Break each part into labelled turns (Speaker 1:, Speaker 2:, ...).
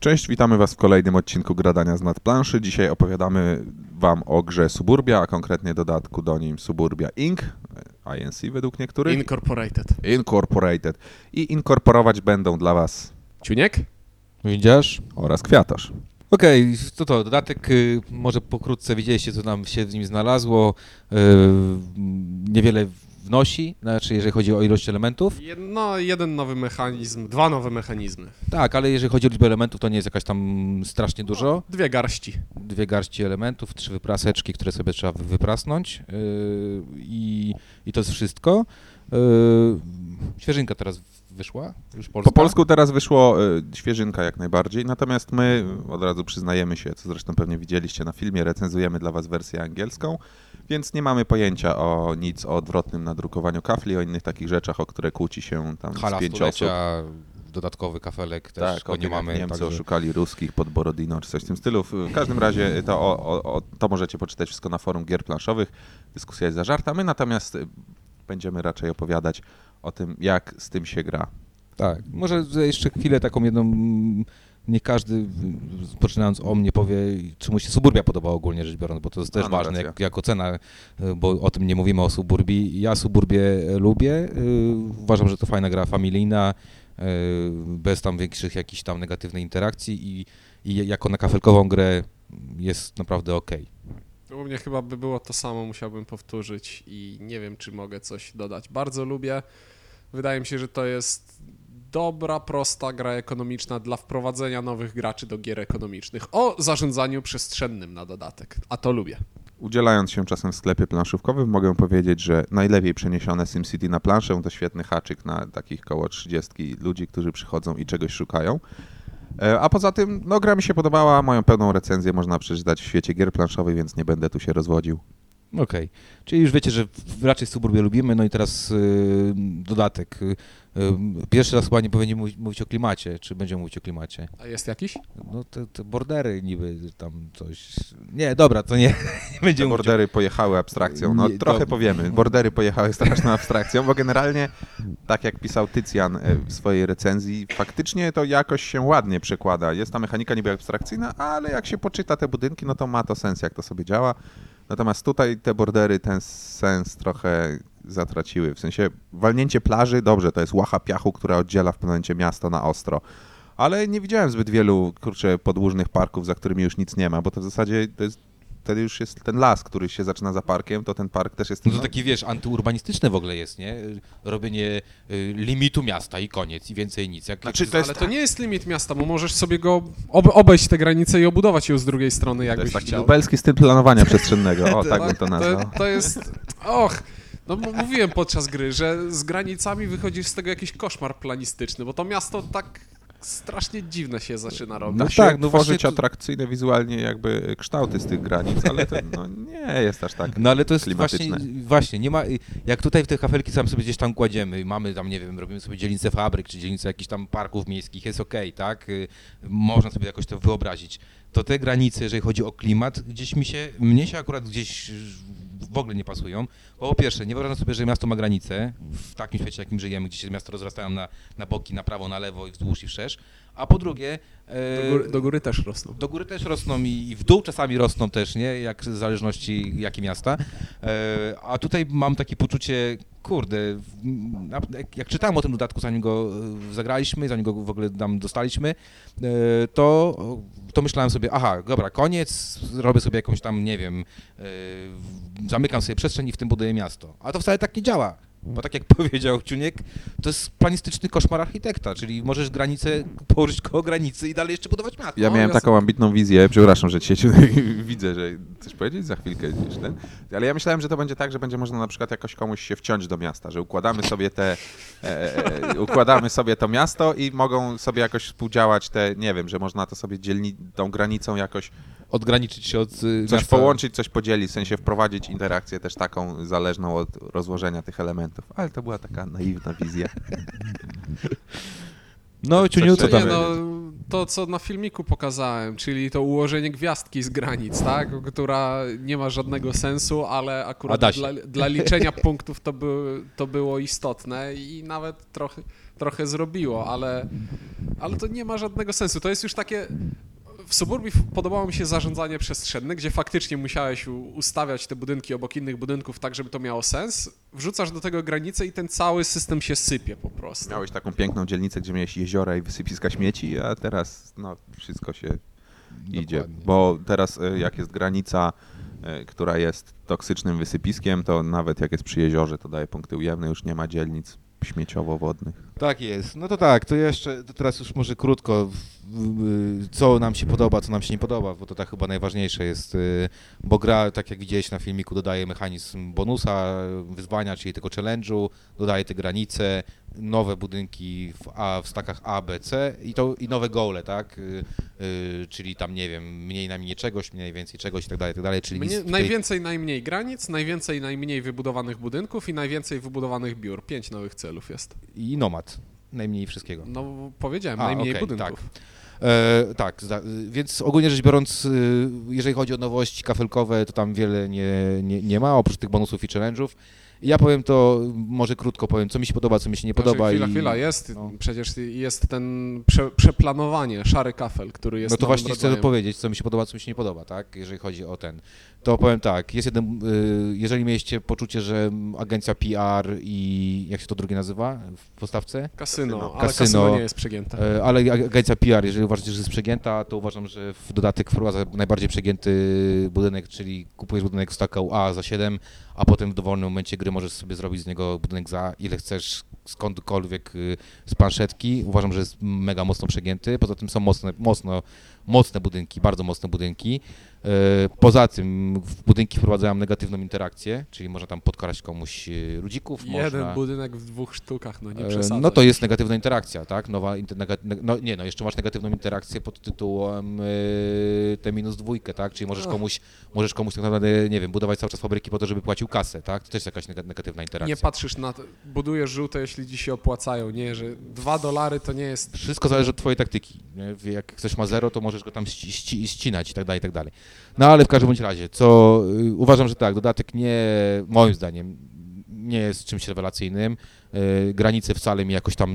Speaker 1: Cześć, witamy Was w kolejnym odcinku Gradania z nadplanszy. Dzisiaj opowiadamy Wam o grze Suburbia, a konkretnie dodatku do nim Suburbia Inc., INC według niektórych.
Speaker 2: Incorporated.
Speaker 1: Incorporated. I inkorporować będą dla Was
Speaker 2: Ciuniek?
Speaker 3: Widzisz?
Speaker 1: oraz Kwiatarz.
Speaker 3: Okej, to to, dodatek, y, może pokrótce widzieliście, co nam się w nim znalazło. Y, niewiele wnosi, znaczy jeżeli chodzi o ilość elementów.
Speaker 2: Jed- No, jeden nowy mechanizm, dwa nowe mechanizmy.
Speaker 3: Tak, ale jeżeli chodzi o liczbę elementów, to nie jest jakaś tam strasznie dużo.
Speaker 2: Dwie garści.
Speaker 3: Dwie garści elementów, trzy wypraseczki, które sobie trzeba wy- wyprasnąć y, i, i to jest wszystko. Y, Świeżynka teraz wyszła, już polska.
Speaker 1: Po polsku teraz wyszło y, świeżynka jak najbardziej, natomiast my od razu przyznajemy się, co zresztą pewnie widzieliście na filmie, recenzujemy dla Was wersję angielską, więc nie mamy pojęcia o nic o odwrotnym nadrukowaniu kafli, o innych takich rzeczach, o które kłóci się tam z
Speaker 3: Hala
Speaker 1: pięć osób.
Speaker 3: dodatkowy kafelek też
Speaker 1: Tak,
Speaker 3: go nie mamy.
Speaker 1: Niemcy
Speaker 3: także-
Speaker 1: oszukali ruskich pod Borodino, czy coś w tym stylu. W każdym razie to, o, o, to możecie poczytać wszystko na forum gier planszowych. Dyskusja jest zażarta. My natomiast y, będziemy raczej opowiadać o tym, jak z tym się gra.
Speaker 3: Tak, może jeszcze chwilę taką jedną, mm, nie każdy, poczynając o mnie, powie, czy mu się suburbia podoba ogólnie rzecz biorąc, bo to jest też
Speaker 1: A,
Speaker 3: ważne jak, jako cena, bo o tym nie mówimy o suburbii. Ja suburbię lubię, y, uważam, że to fajna gra familijna, y, bez tam większych jakichś tam negatywnych interakcji i, i jako na kafelkową grę jest naprawdę okej.
Speaker 2: U mnie chyba by było to samo, musiałbym powtórzyć i nie wiem, czy mogę coś dodać. Bardzo lubię. Wydaje mi się, że to jest dobra, prosta gra ekonomiczna dla wprowadzenia nowych graczy do gier ekonomicznych. O zarządzaniu przestrzennym na dodatek, a to lubię.
Speaker 1: Udzielając się czasem w sklepie planszówkowym, mogę powiedzieć, że najlepiej przeniesione SimCity na planszę to świetny haczyk na takich koło 30 ludzi, którzy przychodzą i czegoś szukają. E, A poza tym, no gra mi się podobała, moją pełną recenzję można przeczytać w świecie gier planszowych, więc nie będę tu się rozwodził.
Speaker 3: Okej, czyli już wiecie, że w- raczej suburbię lubimy, no i teraz y, dodatek. Y, y, pierwszy raz chyba nie powinien mówić, mówić o klimacie, czy będziemy mówić o klimacie?
Speaker 2: A jest jakiś?
Speaker 3: No te, te bordery niby tam coś... Nie, dobra, to nie, nie
Speaker 1: Te
Speaker 3: będziemy mówić o...
Speaker 1: bordery pojechały abstrakcją. No
Speaker 3: Nie,
Speaker 1: trochę
Speaker 3: to-
Speaker 1: powiemy. Bordery pojechały straszną abstrakcją, bo generalnie, tak jak pisał Tycjan e, w swojej recenzji, faktycznie to jakoś się ładnie przekłada. Jest ta mechanika niby abstrakcyjna, ale jak się poczyta te budynki, no to ma to sens, jak to sobie działa. Natomiast tutaj te bordery ten sens trochę zatraciły. W sensie walnięcie plaży, dobrze, to jest łacha piachu, która oddziela w pewnym momencie miasto na ostro. Ale nie widziałem zbyt wielu, kurczę, podłużnych parków, za którymi już nic nie ma, bo to w zasadzie to jest, wtedy już jest ten las, który się zaczyna za parkiem, to ten park też jest...
Speaker 3: No to taki, wiesz, antyurbanistyczne w ogóle jest, nie? Robienie y, limitu miasta i koniec, i więcej nic. Jak,
Speaker 1: Znaczy, to jest
Speaker 2: Ale to nie jest limit miasta, bo możesz sobie go ob obejść te granice i obudować ją z drugiej strony,
Speaker 1: To
Speaker 2: jakbyś
Speaker 1: jest taki
Speaker 2: chciał.
Speaker 1: lubelski styl planowania przestrzennego, o tak bym to
Speaker 2: To,
Speaker 1: nazwał.
Speaker 2: to jest. Och! No mówiłem podczas gry, że z granicami wychodzisz z tego jakiś koszmar planistyczny, bo to miasto tak strasznie dziwne się zaczyna robić.
Speaker 1: Da
Speaker 3: No
Speaker 1: się
Speaker 3: tak, no
Speaker 1: tworzyć
Speaker 3: właśnie to-
Speaker 1: atrakcyjne wizualnie jakby kształty z tych granic, ale to no, nie jest aż tak
Speaker 3: No ale to jest
Speaker 1: klimatyczne.
Speaker 3: właśnie, właśnie, nie ma, jak tutaj w te kafelki sam sobie gdzieś tam kładziemy, mamy tam, nie wiem, robimy sobie dzielnicę fabryk, czy dzielnicę jakichś tam parków miejskich, jest okej, tak? Y, Można sobie jakoś to wyobrazić. To te granice, jeżeli chodzi o klimat, gdzieś mi się, mnie się akurat gdzieś w ogóle nie pasują. Bo po pierwsze, nie wyobrażam sobie, że miasto ma granice, w takim świecie, jakim żyjemy, gdzie się miasto rozrastają na, na boki, na prawo, na lewo i wzdłuż i wszerz. A po drugie... e,
Speaker 2: Do góry, do góry też rosną.
Speaker 3: do góry też rosną i i w dół czasami rosną też, nie? Jak w zależności jakie miasta. E, a tutaj mam takie poczucie, kurde, jak, czytałem o tym dodatku, zanim go e, zagraliśmy, zanim go w ogóle nam dostaliśmy, e, to, to myślałem sobie, aha, dobra, koniec, robię sobie jakąś tam, nie wiem, e, zamykam sobie przestrzeń i w tym buduję miasto. A to wcale tak nie działa. Bo tak jak powiedział Ciuniek, to jest planistyczny koszmar architekta, czyli możesz granicę położyć koło granicy i dalej jeszcze budować miasto.
Speaker 1: Ja
Speaker 2: No,
Speaker 1: miałem taką ambitną wizję, przepraszam, że cię widzę, że coś powiedzieć za chwilkę już ten, ale ja myślałem, że to będzie tak, że będzie można na przykład jakoś komuś się wciąć do miasta, że układamy sobie te, e, e, układamy sobie to miasto i mogą sobie jakoś współdziałać te, nie wiem, że można to sobie dzielni, tą granicą jakoś
Speaker 3: odgraniczyć się od y,
Speaker 1: coś
Speaker 3: miasta.
Speaker 1: połączyć, coś podzielić, w sensie wprowadzić interakcję też taką zależną od rozłożenia tych elementów, ale to była taka naiwna wizja.
Speaker 3: No, Ciuniu, co tam?
Speaker 2: Nie, no, to, co na filmiku pokazałem, czyli to ułożenie gwiazdki z granic, tak? Która nie ma żadnego sensu, ale akurat dla, dla liczenia punktów to, by, to było istotne i nawet trochę, trochę zrobiło, ale, ale to nie ma żadnego sensu. To jest już takie. W suburbii podobało mi się zarządzanie przestrzenne, gdzie faktycznie musiałeś ustawiać te budynki obok innych budynków tak, żeby to miało sens. Wrzucasz do tego granicę i ten cały system się sypie po prostu.
Speaker 1: Miałeś taką piękną dzielnicę, gdzie miałeś jeziora i wysypiska śmieci, a teraz no, wszystko się idzie.
Speaker 3: Dokładnie.
Speaker 1: Bo teraz e, jak jest granica, e, która jest toksycznym wysypiskiem, to nawet jak jest przy jeziorze, to daje punkty ujemne, już nie ma dzielnic śmieciowo-wodnych.
Speaker 3: Tak jest. No to tak, to jeszcze to teraz już może krótko, co nam się podoba, co nam się nie podoba, bo to tak chyba najważniejsze jest, y, bo gra, tak jak widziałeś na filmiku, dodaje mechanizm bonusa, wyzwania, czyli tego challenge'u, dodaje te granice, nowe budynki w, A, w stakach A, B, C i, to, i nowe gole, tak? Y, y, czyli tam, nie wiem, mniej najmniej czegoś, mniej więcej czegoś i tak dalej, i tak dalej, czyli
Speaker 2: Mnie,
Speaker 3: tutaj-
Speaker 2: najwięcej, najmniej granic, najwięcej, najmniej wybudowanych budynków i najwięcej wybudowanych biur. Pięć nowych celów jest.
Speaker 3: i nomad, najmniej wszystkiego.
Speaker 2: No powiedziałem,
Speaker 3: A,
Speaker 2: najmniej
Speaker 3: okej,
Speaker 2: budynków.
Speaker 3: E, tak, więc ogólnie rzecz biorąc, y, jeżeli chodzi o nowości kafelkowe, to tam wiele nie, nie, nie ma, oprócz tych bonusów i challenge'ów. Ja powiem to, może krótko powiem, co mi się podoba, co mi się nie
Speaker 2: Znaczy,
Speaker 3: podoba.
Speaker 2: chwila,
Speaker 3: i,
Speaker 2: chwila, jest,
Speaker 3: no.
Speaker 2: przecież jest ten prze, przeplanowanie, szary kafel, który jest
Speaker 3: No to właśnie chcę
Speaker 2: rodzajem.
Speaker 3: powiedzieć, co mi się podoba, co mi się nie podoba, tak, jeżeli chodzi o ten. To powiem tak, jest jeden, y, jeżeli mieliście poczucie, że agencja PR i jak się to drugie nazywa w postawce?
Speaker 2: Kasyno,
Speaker 1: Kasyno.
Speaker 2: ale kasyno,
Speaker 3: Kasyno.
Speaker 2: nie jest przegięte.
Speaker 3: E, Ale ag- agencja PR, jeżeli uważacie, że jest przegięta, to uważam, że w dodatek wprowadza najbardziej przegięty budynek, czyli kupujesz budynek w stacką A za 7, a potem w dowolnym momencie gry możesz sobie zrobić z niego budynek za ile chcesz, skądkolwiek y, z planszetki. Uważam, że jest mega mocno przegięty. Poza tym są mocne, mocno, mocne budynki, bardzo mocne budynki. E, Poza tym w budynki wprowadzają negatywną interakcję, czyli można tam podkarać komuś y, ludzików.
Speaker 2: Jeden
Speaker 3: można...
Speaker 2: budynek w dwóch sztukach, no nie
Speaker 3: E,
Speaker 2: przesadzaj.
Speaker 3: No to jest negatywna interakcja, tak? Nowa, no nie, no jeszcze masz negatywną interakcję pod tytułem e, te minus dwójkę, tak? Czyli możesz komuś, możesz komuś tak naprawdę, nie wiem, budować cały czas fabryki po to, żeby płacił kasę, tak? To też jest jakaś neg- negatywna interakcja.
Speaker 2: Nie patrzysz na to, budujesz żółte, jeśli ci się opłacają, nie, że dwa dolary to nie jest...
Speaker 3: Wszystko zależy od twojej taktyki. Nie? Jak ktoś ma zero, to możesz go tam ści- ści- ścinać i tak dalej, i tak dalej. No ale w każdym bądź razie, co y, uważam, że tak, dodatek nie, moim zdaniem, nie jest czymś rewelacyjnym. Y, Granice wcale mi jakoś tam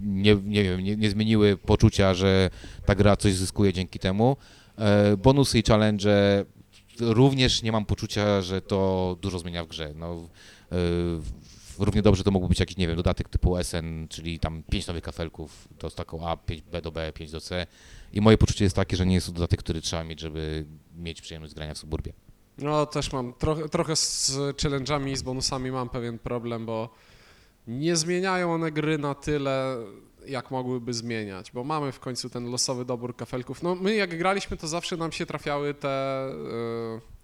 Speaker 3: nie, nie wiem, nie, nie zmieniły poczucia, że ta gra coś zyskuje dzięki temu. E, Bonusy i challenge również nie mam poczucia, że to dużo zmienia w grze. No, y, równie dobrze to mógłby być jakiś, nie wiem, dodatek typu SN, czyli tam 5 nowych kafelków, to z taką A, 5 B do B, 5 do C. I moje poczucie jest takie, że nie jest to dodatek, który trzeba mieć, żeby mieć przyjemność grania w suburbie.
Speaker 2: No też mam, trochę, trochę z challenge'ami i z bonusami mam pewien problem, bo nie zmieniają one gry na tyle, jak mogłyby zmieniać, bo mamy w końcu ten losowy dobór kafelków. No my jak graliśmy, to zawsze nam się trafiały te, y,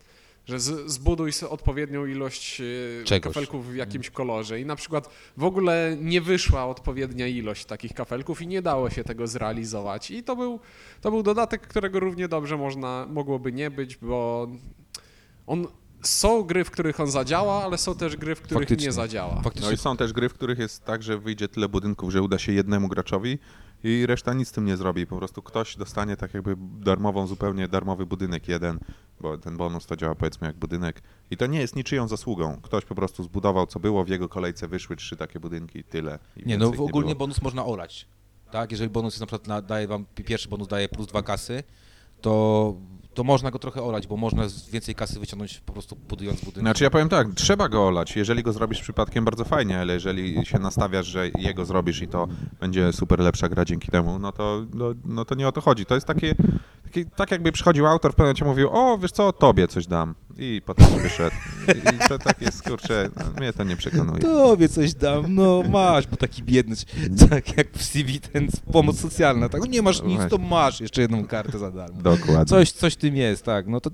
Speaker 2: że z, zbuduj sobie odpowiednią ilość y,
Speaker 3: Czegoś.
Speaker 2: kafelków w jakimś kolorze i na przykład w ogóle nie wyszła odpowiednia ilość takich kafelków i nie dało się tego zrealizować i to był, to był dodatek, którego równie dobrze można, mogłoby nie być, bo on, są gry, w których on zadziała, ale są też gry, w których
Speaker 3: Faktycznie.
Speaker 2: nie zadziała.
Speaker 1: No
Speaker 3: Faktycznie
Speaker 1: i są też gry, w których jest tak, że wyjdzie tyle budynków, że uda się jednemu graczowi i reszta nic z tym nie zrobi. Po prostu ktoś dostanie tak jakby darmową, zupełnie darmowy budynek jeden, bo ten bonus to działa powiedzmy jak budynek. I to nie jest niczyją zasługą. Ktoś po prostu zbudował co było, w jego kolejce wyszły trzy takie budynki i tyle. I
Speaker 3: Nie, no ogólnie
Speaker 1: było.
Speaker 3: bonus można olać. Tak, jeżeli bonus jest na przykład na, daje wam, pierwszy bonus daje plus dwa kasy, to, to można go trochę olać, bo można więcej kasy wyciągnąć po prostu budując budynek.
Speaker 1: Znaczy ja powiem tak, trzeba go olać. Jeżeli go zrobisz przypadkiem, bardzo fajnie, ale jeżeli się nastawiasz, że jego zrobisz i to będzie super lepsza gra dzięki temu, no to, no, no to nie o to chodzi. To jest takie, takie, tak jakby przychodził autor, w pewnym momencie mówił, o wiesz co, tobie coś dam. I potem wyszedł. I, i to tak jest, kurczę, no, mnie to nie przekonuje.
Speaker 3: Tobie coś dam, no masz, bo taki biedny, tak jak w CV ten pomoc socjalna, tak, no nie masz nic, to masz jeszcze jedną kartę za darmo.
Speaker 1: Dokładnie.
Speaker 3: Coś, coś tym jest, tak, no to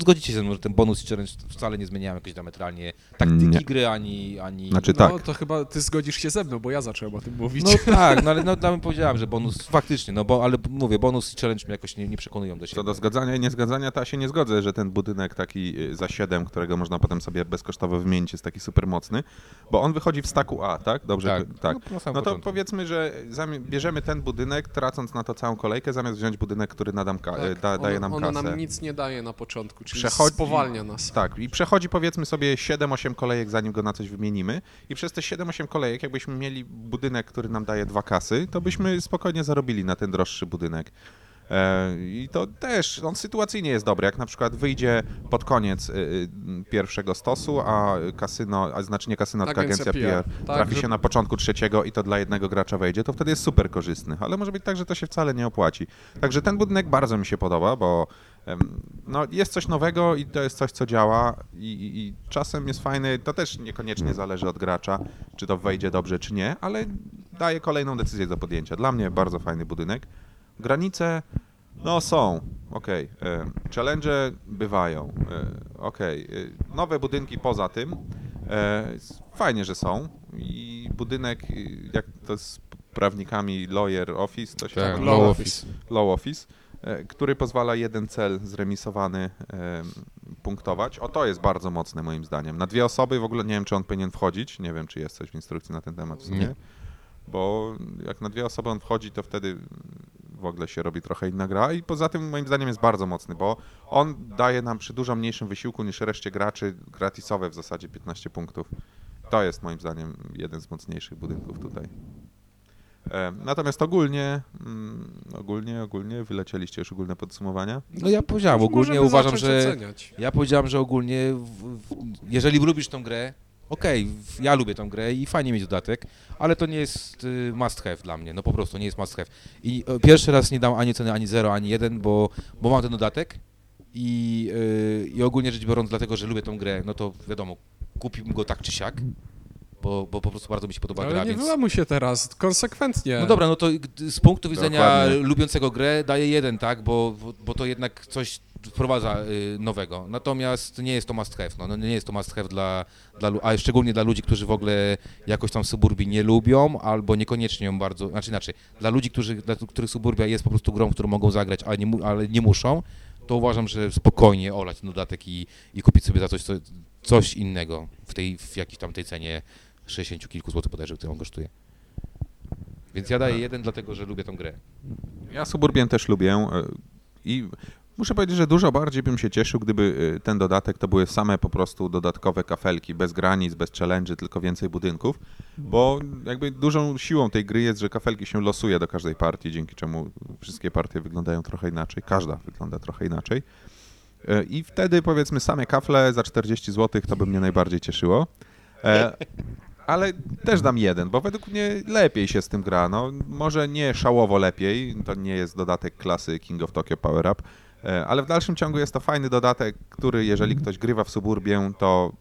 Speaker 3: zgodzicie się ze mną, że ten bonus i challenge wcale nie zmieniają jakoś diametralnie taktyki
Speaker 1: Nie.
Speaker 3: gry, ani... ani...
Speaker 1: Znaczy
Speaker 2: No
Speaker 1: tak.
Speaker 2: to chyba ty zgodzisz się ze mną, bo ja zacząłem o tym mówić.
Speaker 3: No tak, no ale no, ja bym powiedziałem, że bonus, faktycznie, no bo, ale mówię, bonus i challenge mnie jakoś nie, nie przekonują do siebie.
Speaker 1: Co do zgadzania i niezgadzania, to ja się nie zgodzę, że ten budynek taki y, za 7, którego można potem sobie bezkosztowo wymienić, jest taki super mocny, bo on wychodzi w staku A, tak? Dobrze,
Speaker 3: Tak.
Speaker 1: tak.
Speaker 3: No,
Speaker 1: No to
Speaker 3: początku.
Speaker 1: powiedzmy, że bierzemy ten budynek, tracąc na to całą kolejkę, zamiast wziąć budynek, który nadam ka-
Speaker 2: Tak,
Speaker 1: da, daje nam
Speaker 2: ono
Speaker 1: kasę.
Speaker 2: nam nic nie daje na początku, czyli
Speaker 1: Przechodzi-
Speaker 2: spowalnia nas.
Speaker 1: Tak, i przechodzi powiedzmy sobie 7-8 kolejek, zanim go na coś wymienimy. I przez te 7-8 kolejek, jakbyśmy mieli budynek, który nam daje dwa kasy, to byśmy spokojnie zarobili na ten droższy budynek. E, I to też, on sytuacyjnie jest dobry. Jak na przykład wyjdzie pod koniec y, y, pierwszego stosu, a kasyno, a znaczy nie kasyno, tylko
Speaker 2: Agencja
Speaker 1: agencja
Speaker 2: PR.
Speaker 1: PR,
Speaker 2: Tak,
Speaker 1: trafi
Speaker 2: że-
Speaker 1: się na początku trzeciego i to dla jednego gracza wejdzie, to wtedy jest super korzystny. Ale może być tak, że to się wcale nie opłaci. Także ten budynek bardzo mi się podoba, bo no, jest coś nowego i to jest coś, co działa i, i, i czasem jest fajny, to też niekoniecznie zależy od gracza, czy to wejdzie dobrze, czy nie, ale daje kolejną decyzję do podjęcia. Dla mnie bardzo fajny budynek. Granice, no są, okej. Okay. Challenge bywają, e, okej. E, Nowe budynki poza tym, e, fajnie, że są i budynek, jak to z prawnikami lawyer office, to się
Speaker 3: Tak,
Speaker 1: tam-
Speaker 2: Low
Speaker 3: low
Speaker 2: office.
Speaker 1: low office, który pozwala jeden cel zremisowany em, punktować. O, to jest bardzo mocne moim zdaniem. Na dwie osoby w ogóle nie wiem, czy on powinien wchodzić. Nie wiem, czy jest coś w instrukcji na ten temat w sumie.
Speaker 3: Nie.
Speaker 1: Bo jak na dwie osoby on wchodzi, to wtedy w ogóle się robi trochę inna gra i poza tym moim zdaniem jest bardzo mocny, bo on daje nam przy dużo mniejszym wysiłku niż reszcie graczy gratisowe w zasadzie 15 punktów. To jest moim zdaniem jeden z mocniejszych budynków tutaj. Natomiast ogólnie, mm, ogólnie, ogólnie, wylecieliście już ogólne podsumowania.
Speaker 3: No ja powiedziałem, ogólnie uważam, że...
Speaker 2: oceniać.
Speaker 3: Ja powiedziałem, że ogólnie, w, w, jeżeli lubisz tą grę, okej, w- ja lubię tą grę i fajnie mieć dodatek, ale to nie jest y, must have dla mnie, no po prostu nie jest must have. I y, pierwszy raz nie dam ani ceny, ani 0, ani 1, bo, bo mam ten dodatek i, y, i ogólnie rzecz biorąc, dlatego, że lubię tą grę, no to wiadomo, kupiłbym go tak czy siak, bo, bo po prostu bardzo mi się podoba gra,
Speaker 2: Ale nie
Speaker 3: więc...
Speaker 2: wyłamuj się teraz, konsekwentnie.
Speaker 3: No dobra, no to z punktu widzenia
Speaker 1: Dokładnie.
Speaker 3: lubiącego grę daję jeden, tak, bo, bo, to jednak coś wprowadza y, nowego. Natomiast nie jest to must have, no, no nie jest to must have dla, dla, a szczególnie dla ludzi, którzy w ogóle jakoś tam Suburbii nie lubią, albo niekoniecznie ją bardzo, znaczy inaczej, dla ludzi, którzy, dla których Suburbia jest po prostu grą, którą mogą zagrać, ale nie, mu- ale nie muszą, to uważam, że spokojnie olać ten dodatek i, i kupić sobie za coś, co, coś innego w tej, w jakiejś tam tej cenie 60 kilku złotych bodajże, którą on kosztuje. Więc ja daję jeden, dlatego że lubię tą grę.
Speaker 1: Ja Suburbię też lubię e, i muszę powiedzieć, że dużo bardziej bym się cieszył, gdyby e, ten dodatek to były same po prostu dodatkowe kafelki, bez granic, bez challenge, tylko więcej budynków, bo jakby dużą siłą tej gry jest, że kafelki się losuje do każdej partii, dzięki czemu wszystkie partie wyglądają trochę inaczej, każda wygląda trochę inaczej. E, I wtedy powiedzmy same kafle za 40 zł to by mnie najbardziej cieszyło. Ale też dam jeden, bo według mnie lepiej się z tym gra. No, może nie szałowo lepiej, to nie jest dodatek klasy King of Tokyo Power Up, e, ale w dalszym ciągu jest to fajny dodatek, który jeżeli ktoś grywa w Suburbię, to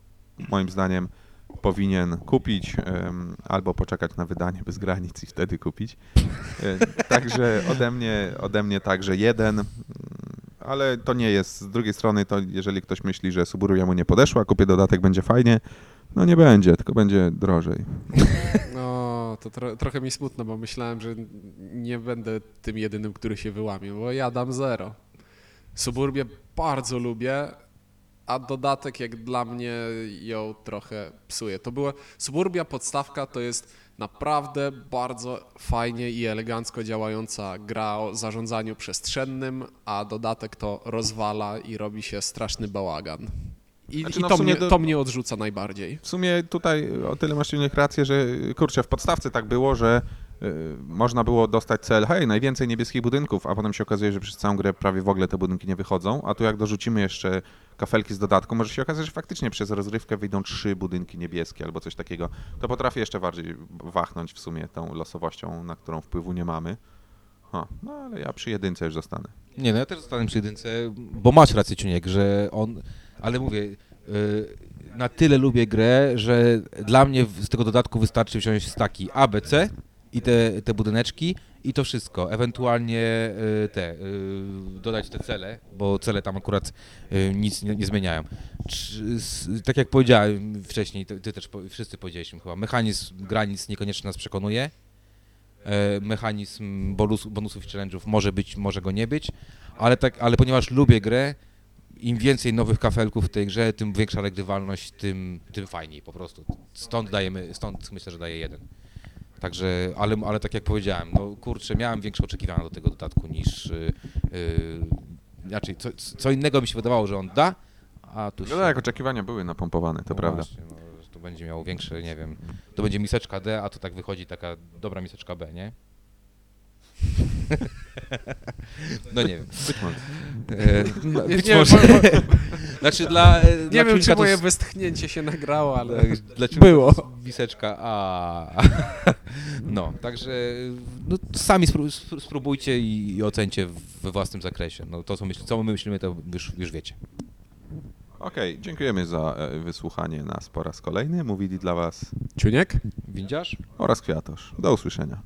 Speaker 1: moim zdaniem powinien kupić albo poczekać na wydanie bez granic i wtedy kupić. E, Także ode mnie, ode mnie także jeden, ale to nie jest. Z drugiej strony, to jeżeli ktoś myśli, że Suburbia mu nie podeszła, kupię dodatek, będzie fajnie, no nie będzie, tylko będzie drożej.
Speaker 2: No, to tro, trochę mi smutno, bo myślałem, że nie będę tym jedynym, który się wyłamie, bo ja dam zero. Suburbię bardzo lubię, a dodatek jak dla mnie ją trochę psuje. To była Suburbia podstawka to jest naprawdę bardzo fajnie i elegancko działająca gra o zarządzaniu przestrzennym, a dodatek to rozwala i robi się straszny bałagan. I,
Speaker 1: Znaczy,
Speaker 2: i
Speaker 1: no
Speaker 2: to, mnie,
Speaker 1: do-
Speaker 2: to mnie odrzuca najbardziej.
Speaker 1: W sumie tutaj o tyle masz rację, że kurczę, w podstawce tak było, że można było dostać cel, hej, najwięcej niebieskich budynków, a potem się okazuje, że przez całą grę prawie w ogóle te budynki nie wychodzą, a tu jak dorzucimy jeszcze kafelki z dodatku, może się okazać, że faktycznie przez rozrywkę wyjdą trzy budynki niebieskie albo coś takiego. To potrafi jeszcze bardziej wachnąć w sumie tą losowością, na którą wpływu nie mamy. Ha, no ale ja przy jedynce już zostanę.
Speaker 3: Nie, no ja też zostanę przy jedynce, bo masz rację, Ciuniek, że on, ale mówię, y, na tyle lubię grę, że dla mnie z tego dodatku wystarczy wziąć staki A, B, C i te, te budyneczki i to wszystko. Ewentualnie y, te, y, dodać te cele, bo cele tam akurat y, nic nie, nie zmieniają. Czy, tak jak powiedziałem wcześniej, ty, ty też wszyscy powiedzieliśmy chyba, mechanizm granic niekoniecznie nas przekonuje. E, Mechanizm bonus, bonusów i challenge'ów może być, może go nie być, ale, tak, ale ponieważ lubię grę, im więcej nowych kafelków w tej grze, tym większa regrywalność, tym, tym fajniej po prostu. Stąd dajemy, stąd myślę, że daje jeden. Także, ale, ale tak jak powiedziałem, no kurczę, miałem większe oczekiwania do tego dodatku niż, yy, yy, inaczej, co, co innego mi się wydawało, że on da, a tu się...
Speaker 1: No tak, oczekiwania były napompowane, to
Speaker 3: no
Speaker 1: prawda.
Speaker 3: Właśnie, no, to będzie miało większe, nie wiem, to będzie miseczka D, a to tak wychodzi taka dobra miseczka B, nie? No nie wiem.
Speaker 1: Być może.
Speaker 3: E, no,
Speaker 2: Nie,
Speaker 3: być
Speaker 2: nie,
Speaker 3: może.
Speaker 2: bo-
Speaker 3: Znaczy dla. e,
Speaker 2: Nie
Speaker 3: dla
Speaker 2: wiem, czy
Speaker 3: to
Speaker 2: moje
Speaker 3: s-
Speaker 2: westchnięcie się nagrało, ale
Speaker 3: tak, dla
Speaker 2: było.
Speaker 3: to Miseczka A. No, także no, sami spró- spró- spróbujcie i, i ocencie we własnym zakresie. No, to, co, myśl, co my myślimy, to już, już wiecie.
Speaker 1: Okej, dziękujemy za e, wysłuchanie nas po raz kolejny. Mówili dla Was
Speaker 2: Ciuniek?
Speaker 3: Windziarz?
Speaker 1: oraz Kwiatosz. Do usłyszenia.